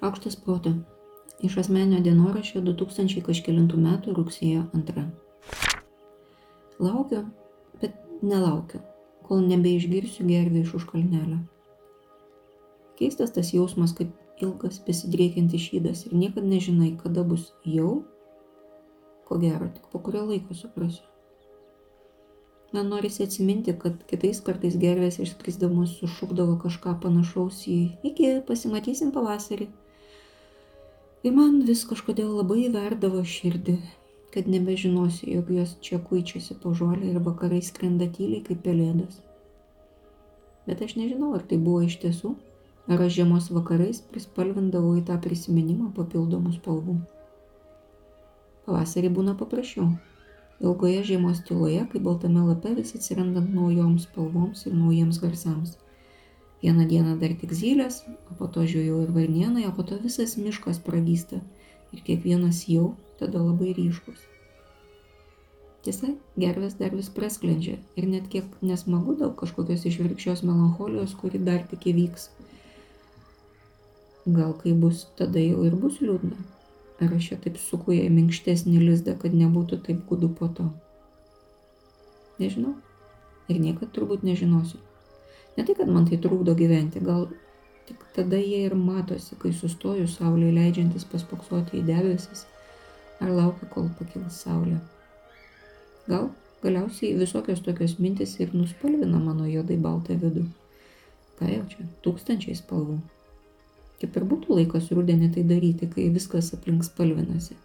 Šaukštas proto. Iš asmenio dienoraščio 2000 kažkėlintų metų rugsėjo 2. Laukiu, bet nelaukiu, kol nebeišgirsiu gervių iš už kalnelio. Keistas tas jausmas, kaip ilgas besidriekiantis šydas ir niekada nežinai, kada bus jau. Ko gero, tik po kurio laiko suprasiu. Man norisi atsiminti, kad kitais kartais gervės išskrisdamos sušukdavo kažką panašaus į iki pasimatysim pavasarį. Ir man vis kažkodėl labai verdavo širdį, kad nebežinosiu, jog jos čia kuičiasi po žolę ir vakarai skrenda tyliai kaip pelėdas. Bet aš nežinau, ar tai buvo iš tiesų, ar aš žiemos vakarais prispalvindavau į tą prisiminimą papildomų spalvų. Pavasarį būna paprasčiau ilgoje žiemos tyloje, kai baltame lape vis atsirandant naujoms spalvoms ir naujiems garsams. Vieną dieną dar tik zylės, o po to žiūrėjau ir varnienai, o po to visas miškas pragysta ir kiekvienas jau tada labai ryškus. Tiesa, gervės dar vis prasklendžia ir net kiek nesmagu dėl kažkokios išvirkščios melancholijos, kuri dar tik įvyks. Gal kai bus, tada jau ir bus liūdna. Ar aš čia taip suku jai minkštesnį lizdą, kad nebūtų taip gudu po to? Nežinau. Ir niekad turbūt nežinosiu. Ne tai, kad man tai trukdo gyventi, gal tik tada jie ir matosi, kai sustoju saulė leidžiantis paspoksoti į debesis, ar laukia, kol pakils saulė. Gal galiausiai visokios tokios mintis ir nuspalvina mano juodai baltą vidų. Ką jau čia, tūkstančiai spalvų. Kaip ir būtų laikas rudenį tai daryti, kai viskas aplink spalvinasi.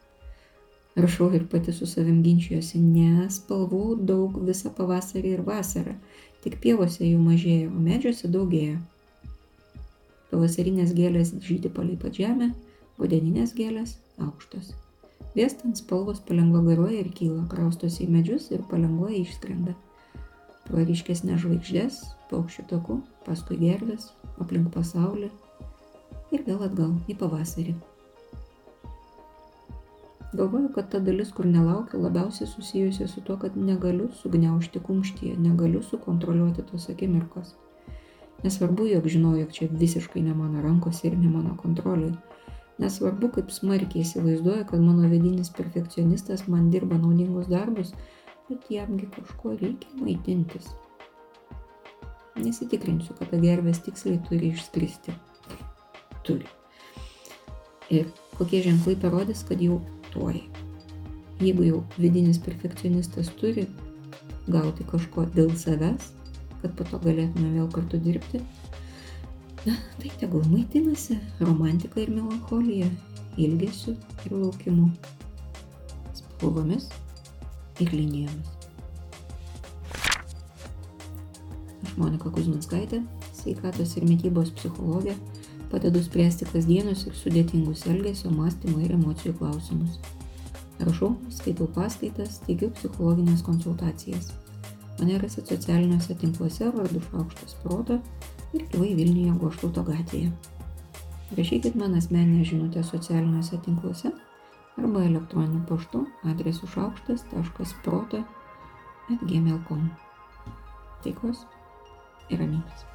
Rašau ir pati su savim ginčiuosi, ne spalvų daug visą pavasarį ir vasarą, tik pievose jų mažėja, o medžiuose daugėja. Pavasarinės gėlės žydi palei pat žemę, rudeninės gėlės aukštos. Vėstant spalvos palengva garuoja ir kyla, kraustosi į medžius ir palengva išskrenda. Pro ryškesnės žvaigždės, paukščių takų, paskui gervės, aplink pasaulį, ir vėl atgal į pavasarį. Galvoju, kad ta dalis, kur nelaukiu, labiausiai susijusi su tuo, kad negaliu sugniaužti kumštyje, negaliu sukontroliuoti tos akimirkos. Nesvarbu, jog žinau, jog čia visiškai ne mano rankose ir ne mano kontroliai. Nesvarbu, kaip smarkiai įsivaizduoju, kad mano vidinis perfekcionistas man dirba naudingus darbus, bet jamgi kažko reikia maitintis. Nesitikrinsiu, kad ta gervės tiksliai turi išskristi turi. Ir kokie ženklai parodys, kad jau tuoj. Jeigu jau vidinis perfekcionistas turi gauti kažko dėl savęs, kad po to galėtume vėl kartu dirbti, na, tai tegul maitinasi romantika ir melancholija, ilgesiu ir laukimu, spalvomis ir linijomis. Aš Monika Kuzminskaitė, sveikatos ir mytybos psichologė Padedu spręsti kasdienius ir sudėtingus elgesio, mąstymo ir emocijų klausimus. Rašau, skaitau paskaitas, teikiu psichologinės konsultacijas. Mane rasit socialiniuose tinkluose vardu Šaukštas Proto ir gyvai Vilniuje Goštauto gatvėje. Rašykit man asmeninę žinutę socialiniuose tinkluose arba elektroniniu paštu adresu šaukštas.proto atgmail.com. Taikos ir ramybės.